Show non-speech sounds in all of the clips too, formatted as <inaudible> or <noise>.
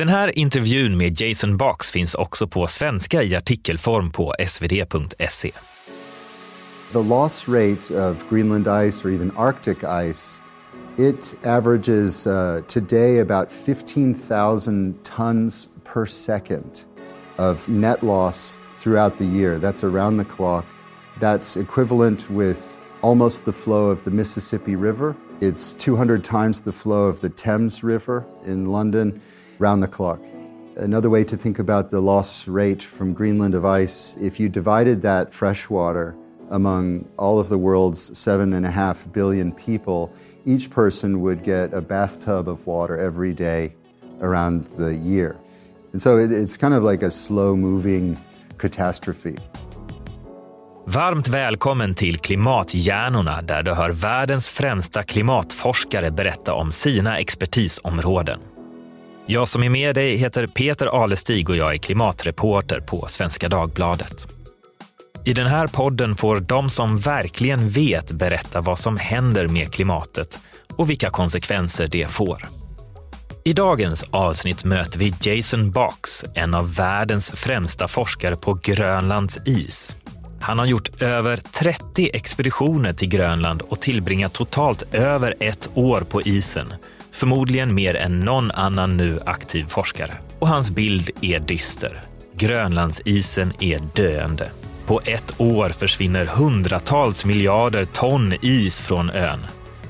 Den här intervjun med Jason Box finns också på svenska i artikelform på svd.se. The loss rate of Greenland ice or even Arctic ice it averages uh, today about 15,000 tons per second of net loss throughout the year. That's around the clock. That's equivalent with almost the flow of the Mississippi River. It's 200 times the flow of the Thames River in London, round the clock. Another way to think about the loss rate from Greenland of ice, if you divided that fresh water among all of the world's seven and a half billion people, each person would get a bathtub of water every day around the year. And so it's kind of like a slow moving catastrophe. Varmt välkommen till Klimathjärnorna där du hör världens främsta klimatforskare berätta om sina expertisområden. Jag som är med dig heter Peter Alestig och jag är klimatreporter på Svenska Dagbladet. I den här podden får de som verkligen vet berätta vad som händer med klimatet och vilka konsekvenser det får. I dagens avsnitt möter vi Jason Box, en av världens främsta forskare på Grönlands is. Han har gjort över 30 expeditioner till Grönland och tillbringat totalt över ett år på isen. Förmodligen mer än någon annan nu aktiv forskare. Och hans bild är dyster. Grönlandsisen är döende. På ett år försvinner hundratals miljarder ton is från ön.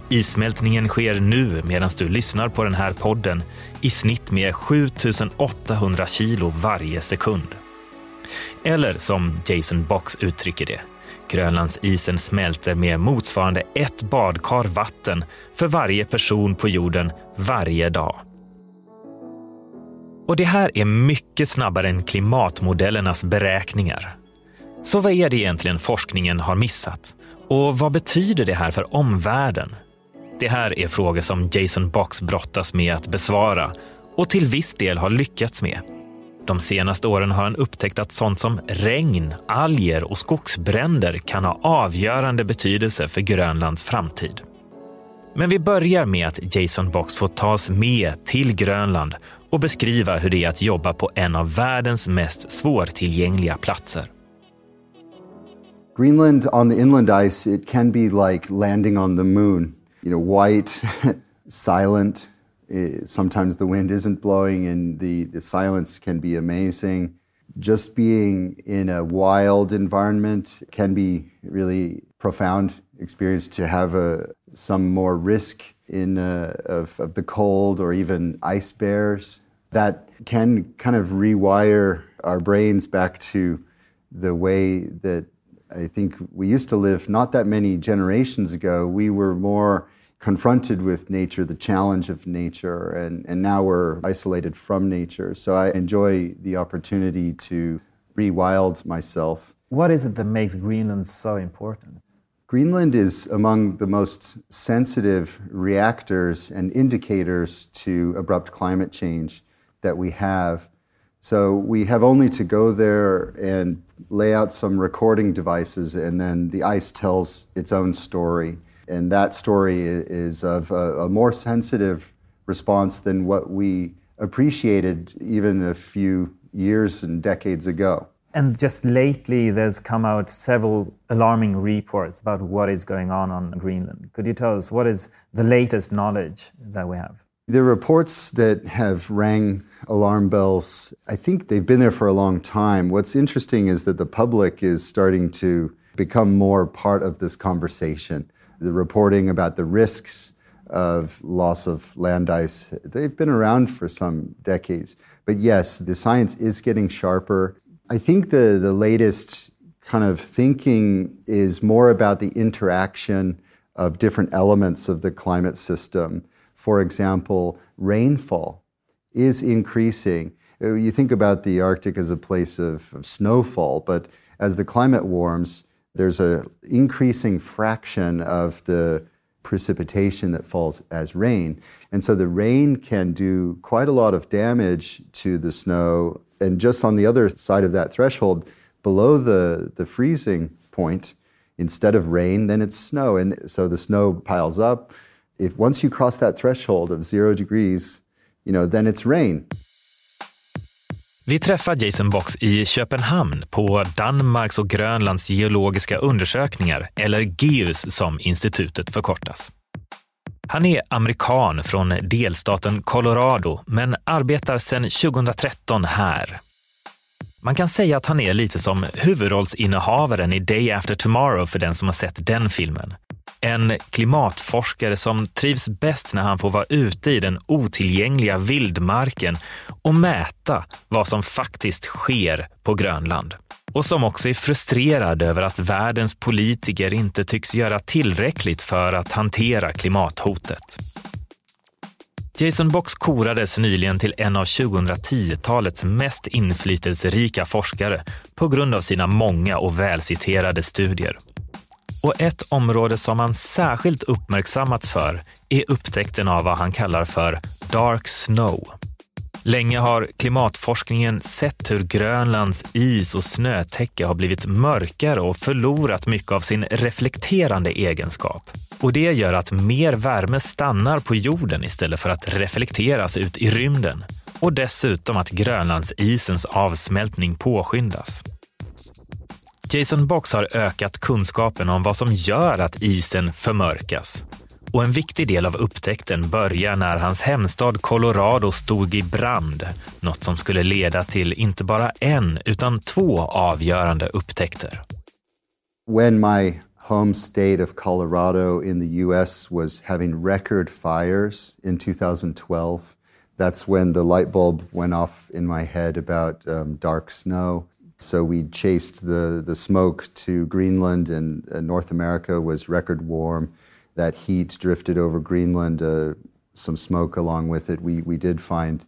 Issmältningen sker nu medan du lyssnar på den här podden i snitt med 7800 kilo varje sekund. Eller som Jason Box uttrycker det, Grönlandsisen smälter med motsvarande ett badkar vatten för varje person på jorden varje dag. Och det här är mycket snabbare än klimatmodellernas beräkningar. Så vad är det egentligen forskningen har missat? Och vad betyder det här för omvärlden? Det här är frågor som Jason Box brottas med att besvara och till viss del har lyckats med. De senaste åren har han upptäckt att sånt som regn, alger och skogsbränder kan ha avgörande betydelse för Grönlands framtid. Men vi börjar med att Jason Box får tas med till Grönland och beskriva hur det är att jobba på en av världens mest svårtillgängliga platser. Greenland on the inland ice, it can be like landing on the moon. You know, white, <laughs> silent, sometimes the wind isn't blowing and the, the silence can be amazing. Just being in a wild environment can be really profound experience to have a, some more risk in uh, of, of the cold or even ice bears that can kind of rewire our brains back to the way that I think we used to live not that many generations ago. We were more confronted with nature, the challenge of nature, and, and now we're isolated from nature. So I enjoy the opportunity to rewild myself. What is it that makes Greenland so important? Greenland is among the most sensitive reactors and indicators to abrupt climate change that we have. So we have only to go there and lay out some recording devices, and then the ice tells its own story. And that story is of a, a more sensitive response than what we appreciated even a few years and decades ago. And just lately, there's come out several alarming reports about what is going on on Greenland. Could you tell us what is the latest knowledge that we have? The reports that have rang alarm bells, I think they've been there for a long time. What's interesting is that the public is starting to become more part of this conversation the reporting about the risks of loss of land ice, they've been around for some decades. But yes, the science is getting sharper. I think the, the latest kind of thinking is more about the interaction of different elements of the climate system. For example, rainfall is increasing. You think about the Arctic as a place of, of snowfall, but as the climate warms, there's an increasing fraction of the precipitation that falls as rain. And so the rain can do quite a lot of damage to the snow. And just on the other side of that threshold, below the, the freezing point, instead of rain, then it's snow. And so the snow piles up. If once you cross that threshold of zero degrees, you know, then it's rain. Vi träffar Jason Box i Köpenhamn på Danmarks och Grönlands geologiska undersökningar, eller GEUS som institutet förkortas. Han är amerikan från delstaten Colorado, men arbetar sedan 2013 här. Man kan säga att han är lite som huvudrollsinnehavaren i Day After Tomorrow för den som har sett den filmen. En klimatforskare som trivs bäst när han får vara ute i den otillgängliga vildmarken och mäta vad som faktiskt sker på Grönland. Och som också är frustrerad över att världens politiker inte tycks göra tillräckligt för att hantera klimathotet. Jason Box korades nyligen till en av 2010-talets mest inflytelserika forskare på grund av sina många och välciterade studier. Och ett område som han särskilt uppmärksammats för är upptäckten av vad han kallar för dark snow. Länge har klimatforskningen sett hur Grönlands is och snötäcke har blivit mörkare och förlorat mycket av sin reflekterande egenskap. Och det gör att mer värme stannar på jorden istället för att reflekteras ut i rymden. Och dessutom att Grönlandsisens avsmältning påskyndas. Jason Box har ökat kunskapen om vad som gör att isen förmörkas. Och en viktig del av upptäckten börjar när hans hemstad Colorado stod i brand. Något som skulle leda till inte bara en, utan två avgörande upptäckter. When my home state of Colorado in the US was having record fires in 2012, that's when the light bulb went off in my head about um, dark snow. So we chased the, the smoke to Greenland, and uh, North America was record warm. That heat drifted over Greenland, uh, some smoke along with it. We, we did find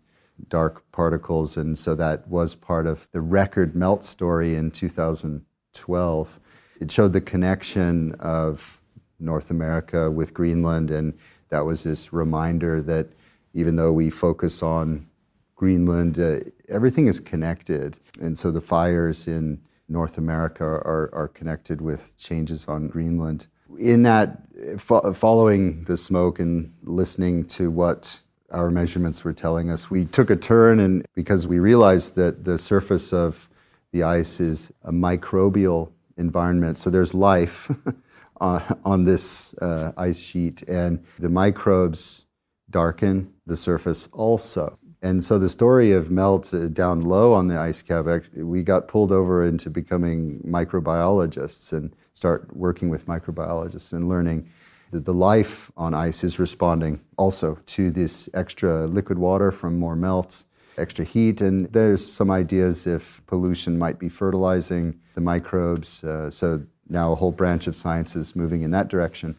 dark particles, and so that was part of the record melt story in 2012. It showed the connection of North America with Greenland, and that was this reminder that even though we focus on Greenland, uh, everything is connected. And so the fires in North America are, are connected with changes on Greenland. In that, fo- following the smoke and listening to what our measurements were telling us, we took a turn, and because we realized that the surface of the ice is a microbial environment, so there's life <laughs> on this uh, ice sheet, and the microbes darken the surface also. And so the story of melt uh, down low on the ice cap, we got pulled over into becoming microbiologists and start working with microbiologists and learning that the life on ice is responding also to this extra liquid water from more melts, extra heat. And there's some ideas if pollution might be fertilizing the microbes. Uh, so now a whole branch of science is moving in that direction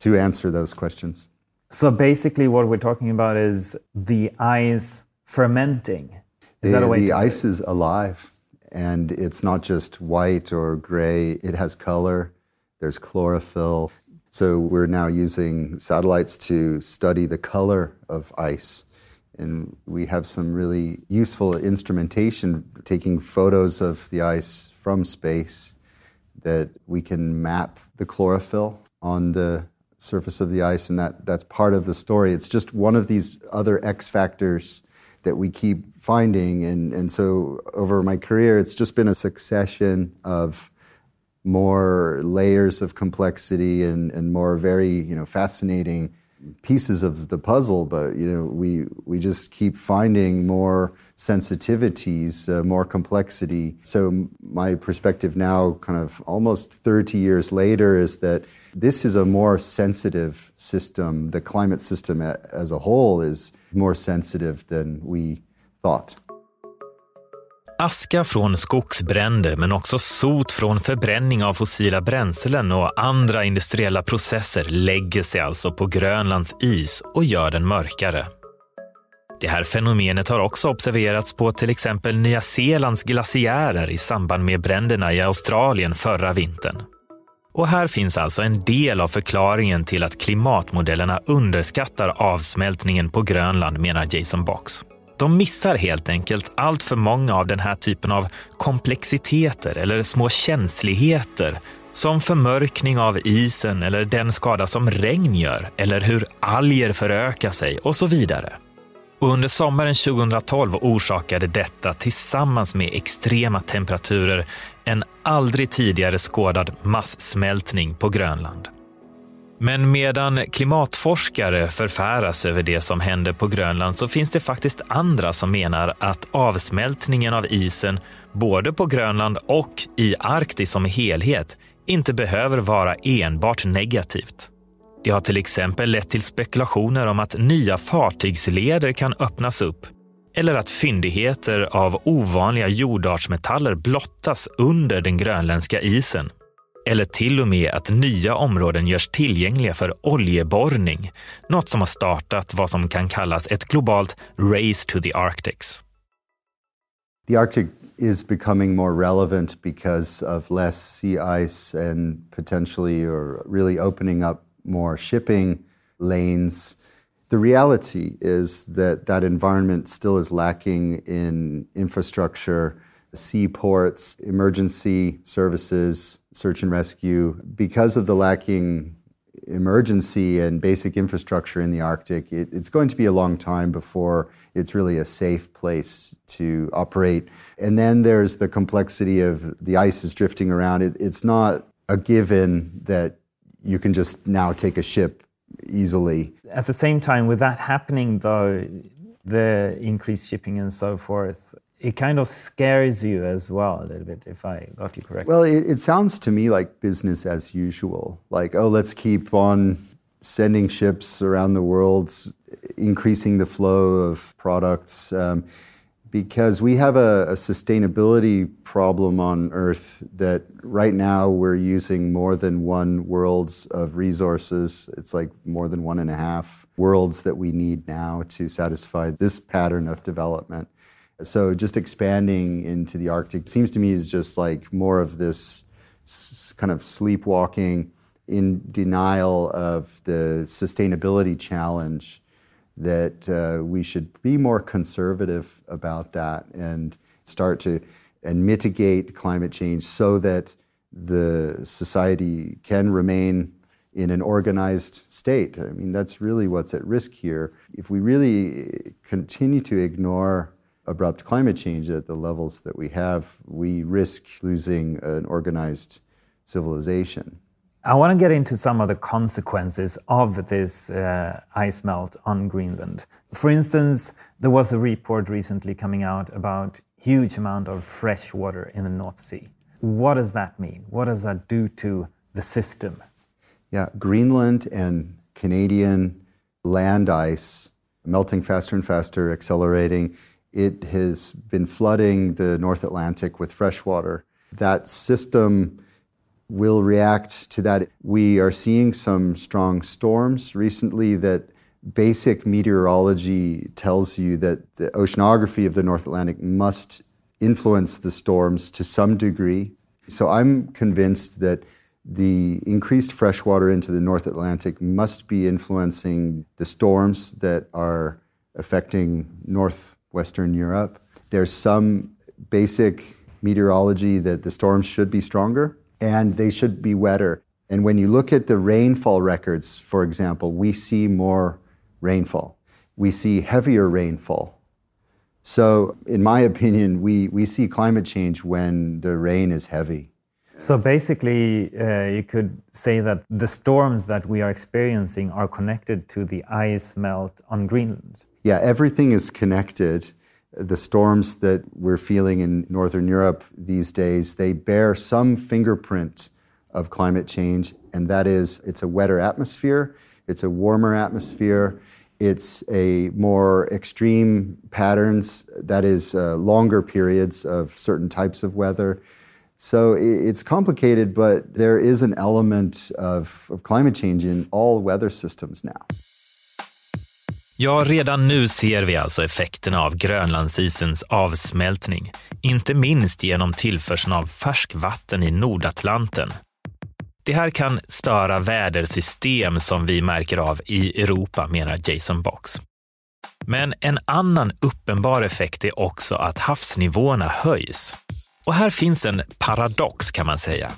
to answer those questions. So basically, what we're talking about is the ice fermenting. Is the, that a way the ice is alive, and it's not just white or gray. It has color. There's chlorophyll. So we're now using satellites to study the color of ice. And we have some really useful instrumentation taking photos of the ice from space that we can map the chlorophyll on the surface of the ice, and that, that's part of the story. It's just one of these other X factors that we keep finding. And, and so over my career, it's just been a succession of more layers of complexity and, and more very you know, fascinating pieces of the puzzle, but you know, we we just keep finding more sensitivities, uh, more complexity. So my perspective now, kind of almost 30 years later, is that this is a more sensitive system. The climate system as a whole is more sensitive than we thought. Aska från skogsbränder men också sot från förbränning av fossila bränslen och andra industriella processer lägger sig alltså på Grönlands is och gör den mörkare. Det här fenomenet har också observerats på till exempel Nya Zeelands glaciärer i samband med bränderna i Australien förra vintern. Och här finns alltså en del av förklaringen till att klimatmodellerna underskattar avsmältningen på Grönland, menar Jason Box. De missar helt enkelt allt för många av den här typen av komplexiteter eller små känsligheter som förmörkning av isen eller den skada som regn gör eller hur alger förökar sig och så vidare. Och under sommaren 2012 orsakade detta tillsammans med extrema temperaturer en aldrig tidigare skådad massmältning på Grönland. Men medan klimatforskare förfäras över det som händer på Grönland så finns det faktiskt andra som menar att avsmältningen av isen både på Grönland och i Arktis som helhet inte behöver vara enbart negativt. Det har till exempel lett till spekulationer om att nya fartygsleder kan öppnas upp eller att fyndigheter av ovanliga jordartsmetaller blottas under den grönländska isen. Eller till och med att nya områden görs tillgängliga för oljeborrning, något som har startat vad som kan kallas ett globalt race to the Arctics. The Arctic is becoming more relevant because of less sea ice and potentially or really opening up more shipping lanes. The reality is that that environment still is lacking in infrastructure, seaports, emergency services, search and rescue. Because of the lacking emergency and basic infrastructure in the Arctic, it, it's going to be a long time before it's really a safe place to operate. And then there's the complexity of the ice is drifting around. It, it's not a given that you can just now take a ship easily. At the same time, with that happening, though, the increased shipping and so forth, it kind of scares you as well a little bit, if I got you correct. Well, it, it sounds to me like business as usual. Like, oh, let's keep on sending ships around the world, increasing the flow of products. Um, because we have a, a, sustainability problem on Earth that right now we're using more than one worlds of resources. It's like more than one and a half worlds that we need now to satisfy this pattern of development. So just expanding into the Arctic seems to me is just like more of this s- kind of sleepwalking in denial of the sustainability challenge that uh, we should be more conservative about that and start to and mitigate climate change so that the society can remain in an organized state. I mean, that's really what's at risk here. If we really continue to ignore abrupt climate change at the levels that we have, we risk losing an organized civilization. I want to get into some of the consequences of this uh, ice melt on Greenland. For instance, there was a report recently coming out about huge amount of fresh water in the North Sea. What does that mean? What does that do to the system? Yeah, Greenland and Canadian land ice melting faster and faster, accelerating. It has been flooding the North Atlantic with fresh water. That system will react to that. We are seeing some strong storms recently that basic meteorology tells you that the oceanography of the North Atlantic must influence the storms to some degree. So I'm convinced that the increased freshwater into the North Atlantic must be influencing the storms that are affecting northwestern Europe. There's some basic meteorology that the storms should be stronger and they should be wetter. And when you look at the rainfall records, for example, we see more rainfall. We see heavier rainfall. So, in my opinion, we, we see climate change when the rain is heavy. So, basically, uh, you could say that the storms that we are experiencing are connected to the ice melt on Greenland. Yeah, everything is connected the storms that we're feeling in Northern Europe these days, they bear some fingerprint of climate change, and that is it's a wetter atmosphere, it's a warmer atmosphere, it's a more extreme patterns, that is uh, longer periods of certain types of weather. So it's complicated, but there is an element of, of climate change in all weather systems now. Ja, redan nu ser vi alltså effekterna av Grönlandsisens avsmältning, inte minst genom tillförseln av färskvatten i Nordatlanten. Det här kan störa vädersystem som vi märker av i Europa, menar Jason Box. Men en annan uppenbar effekt är också att havsnivåerna höjs. Och här finns en paradox kan man säga.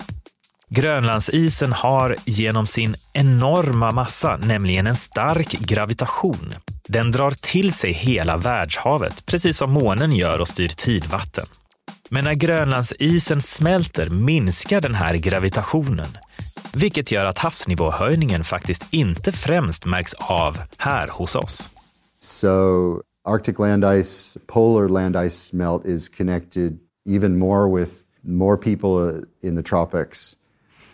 Grönlandsisen har genom sin enorma massa nämligen en stark gravitation. Den drar till sig hela världshavet, precis som månen gör och styr tidvatten. Men när Grönlandsisen smälter minskar den här gravitationen, vilket gör att havsnivåhöjningen faktiskt inte främst märks av här hos oss. So Arctic land ice, polar land ice melt is connected even more with more people in the tropics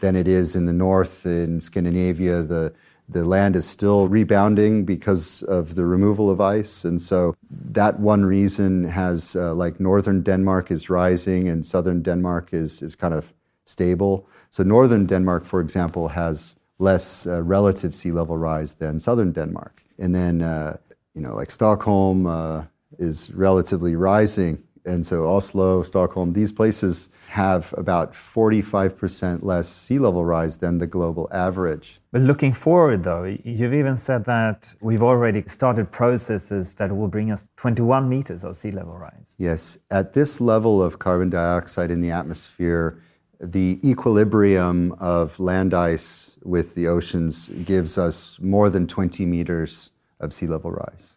than it is in the north in Scandinavia. The the land is still rebounding because of the removal of ice, and so that one reason has uh, like northern Denmark is rising and southern Denmark is is kind of stable. So northern Denmark, for example, has less uh, relative sea level rise than southern Denmark, and then uh, you know like Stockholm uh, is relatively rising and so Oslo, Stockholm, these places have about 45% less sea level rise than the global average. But looking forward, though, you've even said that we've already started processes that will bring us 21 meters of sea level rise. Yes, at this level of carbon dioxide in the atmosphere, the equilibrium of land ice with the oceans gives us more than 20 meters of sea level rise.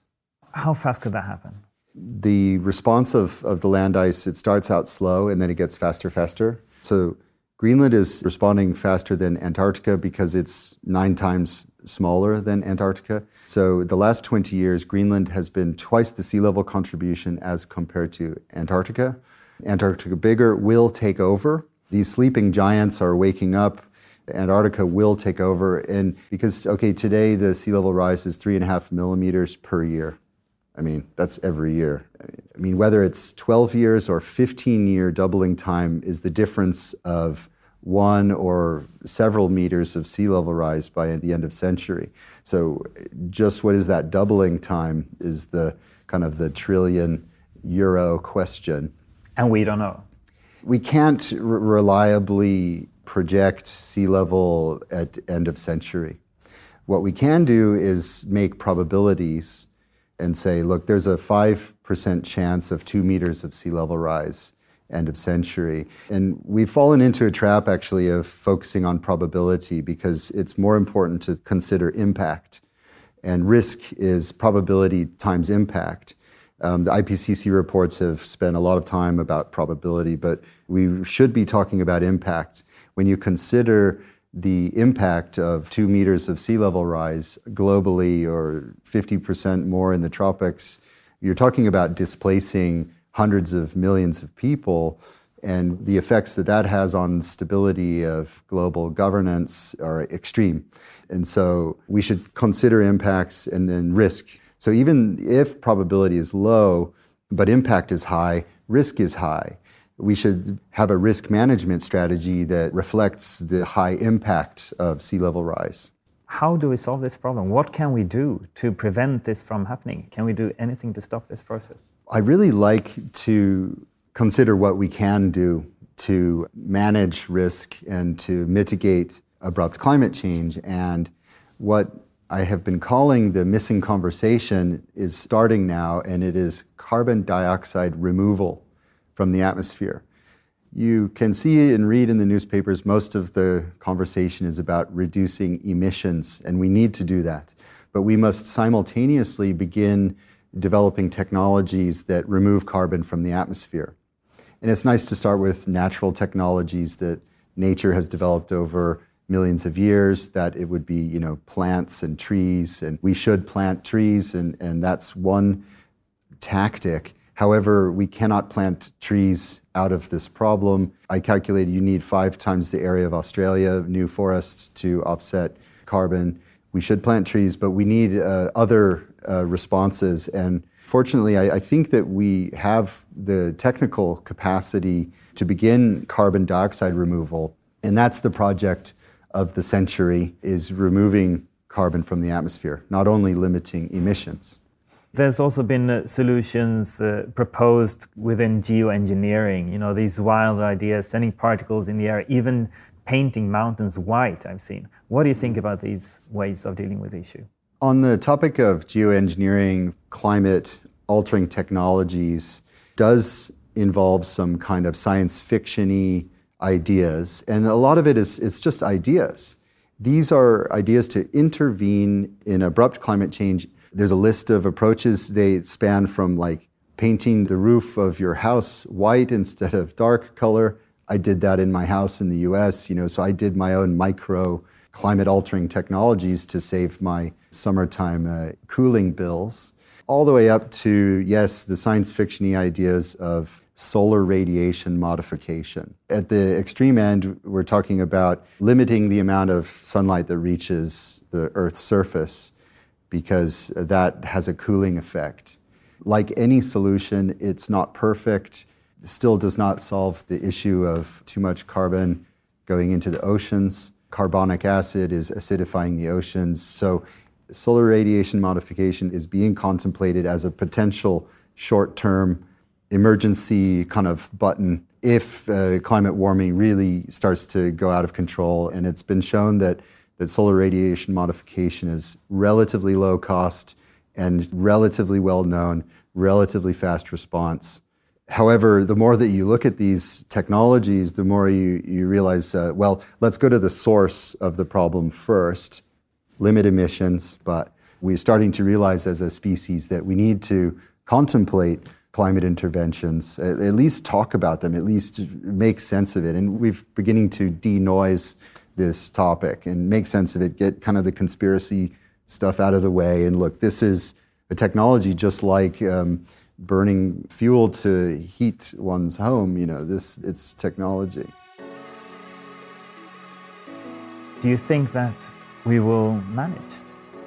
How fast could that happen? The response of, of the land ice, it starts out slow and then it gets faster, faster. So Greenland is responding faster than Antarctica because it's nine times smaller than Antarctica. So the last 20 years, Greenland has been twice the sea level contribution as compared to Antarctica. Antarctica bigger will take over. These sleeping giants are waking up. Antarctica will take over. And because, okay, today the sea level rise is three and a half millimeters per year. I mean, that's every year. I mean, whether it's 12 years or 15 year doubling time is the difference of one or several meters of sea level rise by the end of century. So just what is that doubling time is the kind of the trillion euro question. And we don't know. We can't r- reliably project sea level at end of century. What we can do is make probabilities and say, look, there's a 5% chance of two meters of sea level rise end of century. And we've fallen into a trap actually of focusing on probability because it's more important to consider impact. And risk is probability times impact. Um, the IPCC reports have spent a lot of time about probability, but we should be talking about impact. When you consider the impact of two meters of sea level rise globally or 50% more in the tropics, you're talking about displacing hundreds of millions of people. And the effects that that has on stability of global governance are extreme. And so we should consider impacts and then risk. So even if probability is low, but impact is high, risk is high we should have a risk management strategy that reflects the high impact of sea level rise. How do we solve this problem? What can we do to prevent this from happening? Can we do anything to stop this process? I really like to consider what we can do to manage risk and to mitigate abrupt climate change. And what I have been calling the missing conversation is starting now, and it is carbon dioxide removal from the atmosphere. You can see and read in the newspapers most of the conversation is about reducing emissions, and we need to do that. But we must simultaneously begin developing technologies that remove carbon from the atmosphere. And it's nice to start with natural technologies that nature has developed over millions of years, that it would be, you know, plants and trees, and we should plant trees, and, and that's one tactic. However, we cannot plant trees out of this problem. I calculated you need five times the area of Australia, new forests to offset carbon. We should plant trees, but we need uh, other uh, responses. And fortunately, I, I think that we have the technical capacity to begin carbon dioxide removal. And that's the project of the century is removing carbon from the atmosphere, not only limiting emissions. There's also been uh, solutions uh, proposed within geoengineering, you know, these wild ideas, sending particles in the air, even painting mountains white, I've seen. What do you think about these ways of dealing with the issue? On the topic of geoengineering, climate altering technologies does involve some kind of science fictiony ideas, and a lot of it is it's just ideas. These are ideas to intervene in abrupt climate change. There's a list of approaches. They span from like painting the roof of your house white instead of dark color. I did that in my house in the US, you know, so I did my own micro climate altering technologies to save my summertime uh, cooling bills all the way up to, yes, the science fictiony ideas of solar radiation modification. At the extreme end, we're talking about limiting the amount of sunlight that reaches the Earth's surface because that has a cooling effect. Like any solution, it's not perfect, still does not solve the issue of too much carbon going into the oceans. Carbonic acid is acidifying the oceans. So solar radiation modification is being contemplated as a potential short term emergency kind of button if uh, climate warming really starts to go out of control. And it's been shown that, that solar radiation modification is relatively low cost and relatively well known, relatively fast response. However, the more that you look at these technologies, the more you, you realize, uh, well, let's go to the source of the problem first limit emissions, but we're starting to realize as a species that we need to contemplate climate interventions, at, least talk about them, at least make sense of it. And we're beginning to denoise this topic and make sense of it, get kind of the conspiracy stuff out of the way. And look, this is a technology just like um, burning fuel to heat one's home. You know, this it's technology. Do you think that we will manage?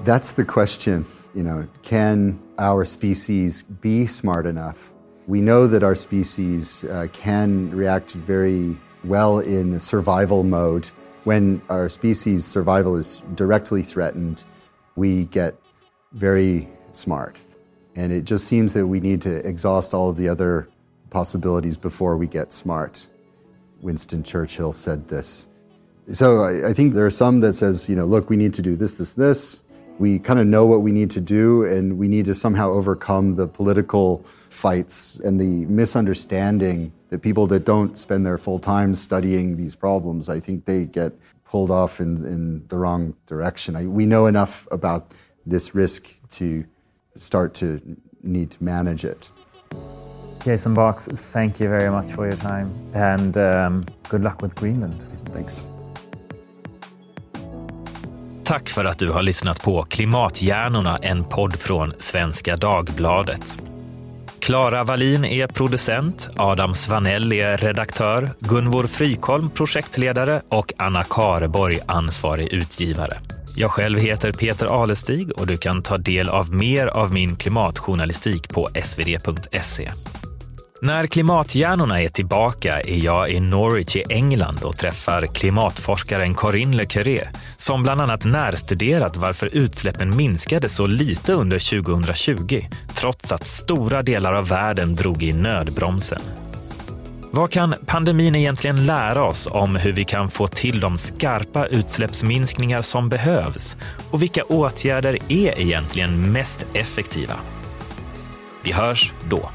That's the question. You know, can our species be smart enough? We know that our species uh, can react very well in survival mode. When our species' survival is directly threatened, we get very smart. And it just seems that we need to exhaust all of the other possibilities before we get smart. Winston Churchill said this. So I, I think there are some that says, you know, look, we need to do this, this, this. We kind of know what we need to do, and we need to somehow overcome the political fights and the misunderstanding that people that don't spend their full time studying these problems, I think they get pulled off in, in the wrong direction. I, we know enough about this risk to start to need to manage it. Jason Box, thank you very much for your time and um, good luck with Greenland. Thanks. Tack för att du har lyssnat på Klimathjärnorna, en podd från Svenska Dagbladet. Klara Wallin är producent, Adam Svanell är redaktör, Gunvor Frykholm projektledare och Anna Kareborg ansvarig utgivare. Jag själv heter Peter Alestig och du kan ta del av mer av min klimatjournalistik på svd.se. När klimathjärnorna är tillbaka är jag i Norwich i England och träffar klimatforskaren Corinne Le Curé som bland annat närstuderat varför utsläppen minskade så lite under 2020 trots att stora delar av världen drog i nödbromsen. Vad kan pandemin egentligen lära oss om hur vi kan få till de skarpa utsläppsminskningar som behövs? Och vilka åtgärder är egentligen mest effektiva? Vi hörs då.